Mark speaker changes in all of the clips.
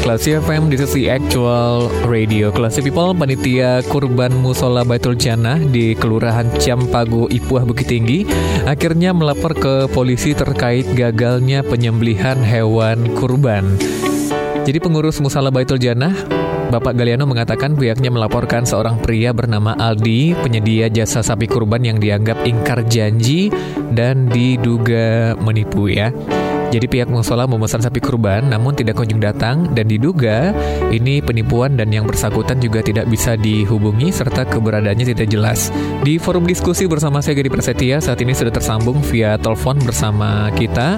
Speaker 1: Classy FM This is the actual radio Classy People Panitia Kurban Musola Baitul Jannah Di Kelurahan Ciampago Ipuah Bukit Tinggi Akhirnya melapor ke polisi terkait gagalnya penyembelihan hewan kurban Jadi pengurus Musola Baitul Jannah Bapak Galiano mengatakan pihaknya melaporkan seorang pria bernama Aldi, penyedia jasa sapi kurban yang dianggap ingkar janji dan diduga menipu ya. Jadi pihak musola memesan sapi kurban namun tidak kunjung datang dan diduga ini penipuan dan yang bersangkutan juga tidak bisa dihubungi serta keberadaannya tidak jelas. Di forum diskusi bersama saya Gadi Prasetya saat ini sudah tersambung via telepon bersama kita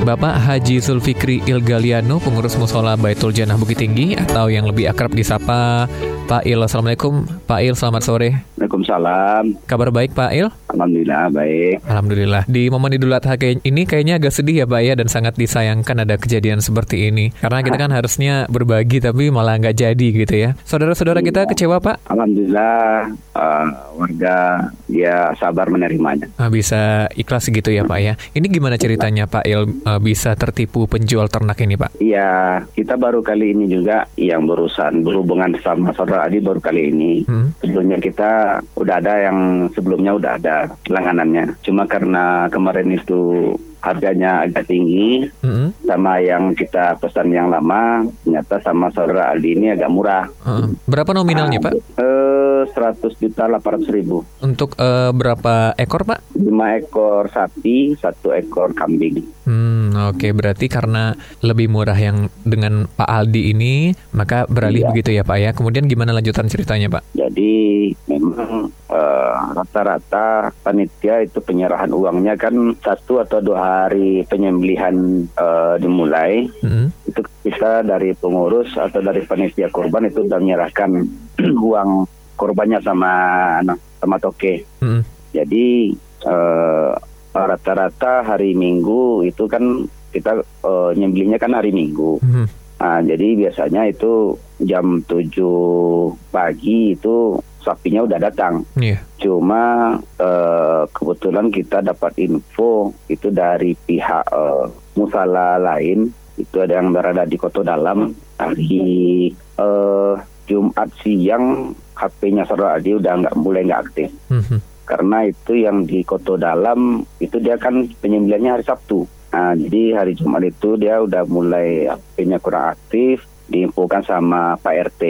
Speaker 1: Bapak Haji Zulfikri Ilgaliano, pengurus Musola Baitul Janah Bukit Tinggi atau yang lebih akrab disapa Pak Il. Assalamualaikum Pak Il, selamat sore.
Speaker 2: Waalaikumsalam.
Speaker 1: Kabar baik Pak Il?
Speaker 2: Alhamdulillah baik.
Speaker 1: Alhamdulillah. Di momen Idul Adha ini kayaknya agak sedih ya Pak ya dan sangat disayangkan ada kejadian seperti ini. Karena kita kan harusnya berbagi tapi malah nggak jadi gitu ya. Saudara-saudara kita kecewa Pak?
Speaker 2: Alhamdulillah uh, warga ya sabar menerimanya.
Speaker 1: Nah, bisa ikhlas gitu ya Pak ya. Ini gimana ceritanya Pak Il uh, bisa tertipu penjual ternak ini Pak?
Speaker 2: Iya, kita baru kali ini juga yang berurusan berhubungan sama saudara Adi baru kali ini. Hmm. Sebelumnya kita udah ada yang sebelumnya udah ada langganannya. Cuma karena kemarin itu harganya agak tinggi mm-hmm. sama yang kita pesan yang lama ternyata sama saudara Aldi ini agak murah.
Speaker 1: Uh, berapa nominalnya nah, Pak?
Speaker 2: Eh, 100 juta 800 ribu.
Speaker 1: Untuk uh, berapa ekor Pak?
Speaker 2: 5 ekor sapi, satu ekor kambing.
Speaker 1: Hmm, oke berarti karena lebih murah yang dengan Pak Aldi ini maka beralih iya. begitu ya Pak ya. Kemudian gimana lanjutan ceritanya Pak?
Speaker 2: Jadi memang uh, rata-rata panitia itu penyerahan uangnya kan satu atau dua hari penyembelihan uh, dimulai mm-hmm. itu kita dari pengurus atau dari panitia korban itu sudah menyerahkan uang korbannya sama anak sama toke. Mm-hmm. Jadi uh, rata-rata hari Minggu itu kan kita uh, nyembelihnya kan hari Minggu. Mm-hmm. Nah, jadi biasanya itu jam 7 pagi itu sapinya udah datang. Yeah. Cuma uh, kebetulan kita dapat info itu dari pihak uh, musala lain itu ada yang berada di Kota Dalam hari uh, Jumat siang HP-nya saudara Adi udah nggak mulai nggak aktif. Mm-hmm. Karena itu yang di Kota Dalam itu dia kan penyembelihannya hari Sabtu. Nah, jadi hari Jumat itu dia udah mulai HP-nya kurang aktif, diinfokan sama Pak RT.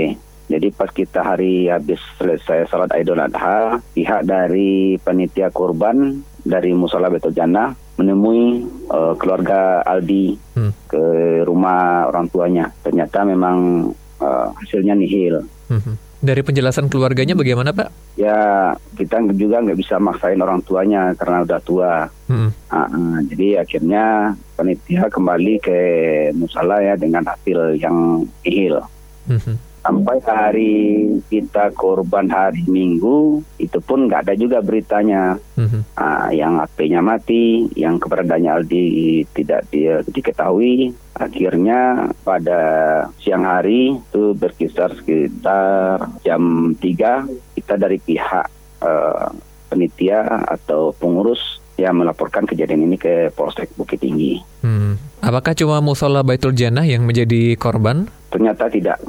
Speaker 2: Jadi pas kita hari habis selesai salat Idul Adha, pihak dari panitia korban dari Musola Betul Jannah menemui uh, keluarga Aldi hmm. ke rumah orang tuanya. Ternyata memang uh, hasilnya nihil. Hmm.
Speaker 1: Dari penjelasan keluarganya bagaimana Pak?
Speaker 2: Ya kita juga nggak bisa maksain orang tuanya karena udah tua. Hmm. Uh, uh, jadi akhirnya panitia kembali ke musola ya dengan hasil yang nihil. Hmm sampai hari kita korban hari Minggu itu pun nggak ada juga beritanya uh, yang HP-nya mati yang keberadaannya Aldi tidak dia diketahui akhirnya pada siang hari itu berkisar sekitar jam 3 kita dari pihak uh, penitia atau pengurus yang melaporkan kejadian ini ke Polsek Bukit Tinggi.
Speaker 1: Hmm. Apakah cuma musola Baitul Jannah yang menjadi korban?
Speaker 2: Ternyata tidak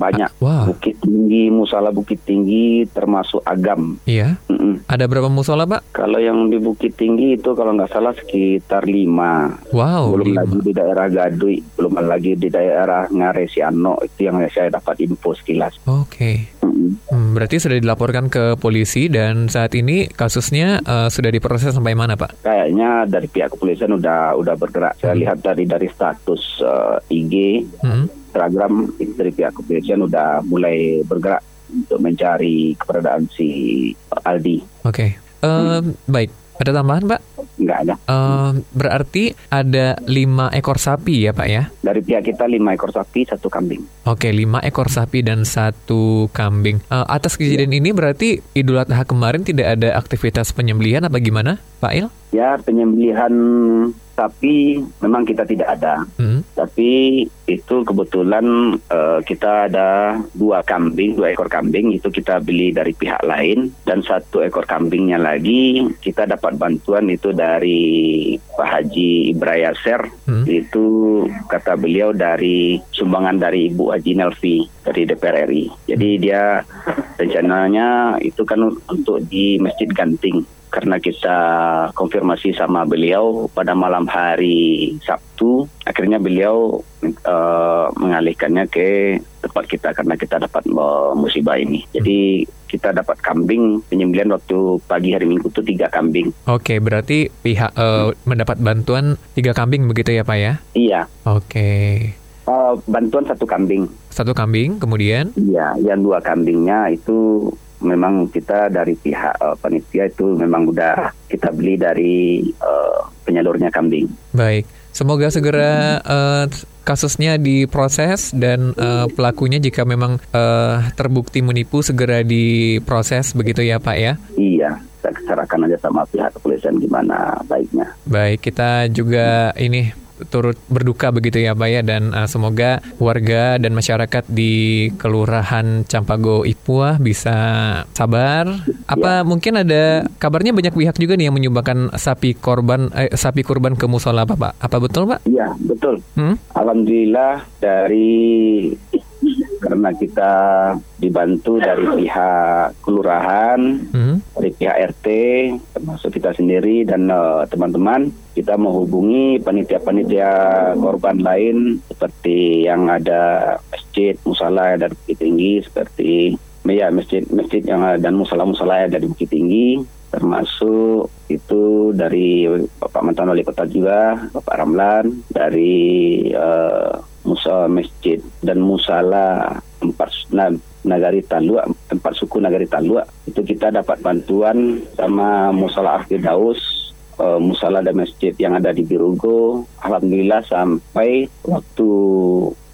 Speaker 2: banyak.
Speaker 1: Ah, wow.
Speaker 2: Bukit Tinggi, musola Bukit Tinggi termasuk agam.
Speaker 1: Iya. Mm -mm. Ada berapa musola, Pak?
Speaker 2: Kalau yang di Bukit Tinggi itu kalau nggak salah sekitar lima.
Speaker 1: Wow.
Speaker 2: Belum lima. lagi di daerah Gadui, belum lagi di daerah Ngaresiano itu yang saya dapat info sekilas.
Speaker 1: Oke. Okay. Hmm, berarti sudah dilaporkan ke polisi dan saat ini kasusnya uh, sudah diproses sampai mana, Pak?
Speaker 2: Kayaknya dari pihak kepolisian udah udah bergerak. Saya hmm. lihat dari dari status uh, eh, IG. Hmm Instagram dari pihak kepolisian udah mulai bergerak untuk mencari keberadaan si Aldi.
Speaker 1: Oke, okay. uh, hmm. baik. Ada tambahan, Pak?
Speaker 2: nggak ada.
Speaker 1: Uh, berarti ada lima ekor sapi ya Pak ya?
Speaker 2: Dari pihak kita lima ekor sapi, satu kambing.
Speaker 1: Oke, lima ekor sapi dan satu kambing. Uh, atas kejadian ya. ini berarti Idul Adha kemarin tidak ada aktivitas penyembelihan apa gimana Pak Il?
Speaker 2: Ya, penyembelihan sapi memang kita tidak ada. Hmm. Tapi itu kebetulan uh, kita ada dua kambing, dua ekor kambing itu kita beli dari pihak lain dan satu ekor kambingnya lagi kita dapat bantuan itu dari Pak Haji Ibrayaser. Hmm. Itu kata beliau dari sumbangan dari Ibu Haji Nelvi dari DPR RI. Jadi dia rencananya itu kan untuk di Masjid Ganting karena kita konfirmasi sama beliau pada malam hari Sabtu, akhirnya beliau uh, mengalihkannya ke tempat kita karena kita dapat uh, musibah ini. Jadi kita dapat kambing penyembelian waktu pagi hari Minggu itu tiga kambing.
Speaker 1: Oke, berarti pihak uh, mendapat bantuan tiga kambing begitu ya Pak ya?
Speaker 2: Iya.
Speaker 1: Oke.
Speaker 2: Uh, bantuan satu kambing.
Speaker 1: Satu kambing, kemudian?
Speaker 2: Iya, yang dua kambingnya itu memang kita dari pihak uh, panitia itu memang udah kita beli dari uh, penyalurnya kambing.
Speaker 1: Baik, semoga segera uh, kasusnya diproses dan uh, pelakunya jika memang uh, terbukti menipu segera diproses begitu ya Pak ya?
Speaker 2: Iya, kita serahkan aja sama pihak kepolisian gimana baiknya.
Speaker 1: Baik, kita juga ini turut berduka begitu ya Pak ya dan uh, semoga warga dan masyarakat di Kelurahan Campago Ipua bisa sabar. Apa ya. mungkin ada kabarnya banyak pihak juga nih yang menyumbangkan sapi korban eh, sapi kurban ke musola Pak? Apa betul Pak?
Speaker 2: Iya, betul. Hmm? Alhamdulillah dari karena kita dibantu dari pihak kelurahan, hmm. dari pihak RT, termasuk kita sendiri dan uh, teman-teman, kita menghubungi panitia-panitia korban lain seperti yang ada masjid, musala dan bukit tinggi seperti ya masjid masjid yang dan musala musala dari bukit tinggi termasuk itu dari Bapak mantan wali kota juga Bapak Ramlan dari uh, musa masjid dan musala empat Nagari Talua empat suku Nagari Talua itu kita dapat bantuan sama musala Daus uh, musala dan masjid yang ada di Birugo alhamdulillah sampai waktu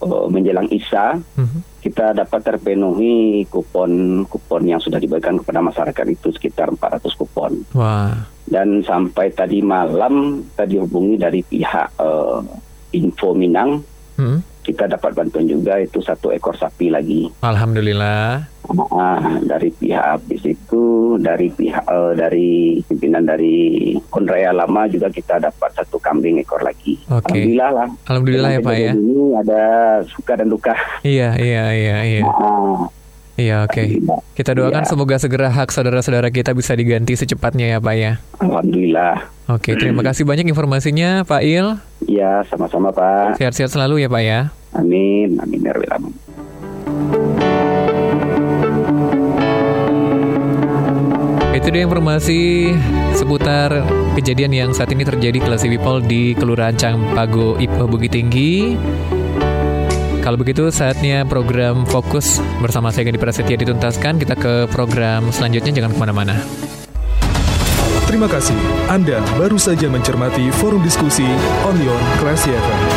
Speaker 2: uh, menjelang Isa mm-hmm. kita dapat terpenuhi kupon kupon yang sudah dibagikan kepada masyarakat itu sekitar 400 kupon.
Speaker 1: Wah.
Speaker 2: Dan sampai tadi malam tadi hubungi dari pihak uh, Info Minang hmm. kita dapat bantuan juga itu satu ekor sapi lagi.
Speaker 1: Alhamdulillah.
Speaker 2: Nah, dari pihak habis itu dari pihak uh, dari pimpinan dari Konraya Lama juga kita dapat satu kambing ekor lagi.
Speaker 1: Okay.
Speaker 2: Alhamdulillah lah.
Speaker 1: Alhamdulillah ya Pak ya.
Speaker 2: Ini ada suka dan duka.
Speaker 1: Iya iya iya iya. Nah, Iya oke. Okay. Kita doakan ya. semoga segera hak saudara-saudara kita bisa diganti secepatnya ya Pak ya.
Speaker 2: Alhamdulillah.
Speaker 1: Oke, okay, terima kasih banyak informasinya Pak Il.
Speaker 2: Iya, sama-sama Pak.
Speaker 1: Sehat-sehat selalu ya Pak ya.
Speaker 2: Amin, amin ya
Speaker 1: Itu dia informasi seputar kejadian yang saat ini terjadi kelas people di Kelurahan Cangpago Ipoh Bukit Tinggi. Kalau begitu saatnya program Fokus bersama saya Gani Prasetya dituntaskan. Kita ke program selanjutnya, jangan ke mana-mana.
Speaker 3: Terima kasih. Anda baru saja mencermati forum diskusi Onion Classy FM.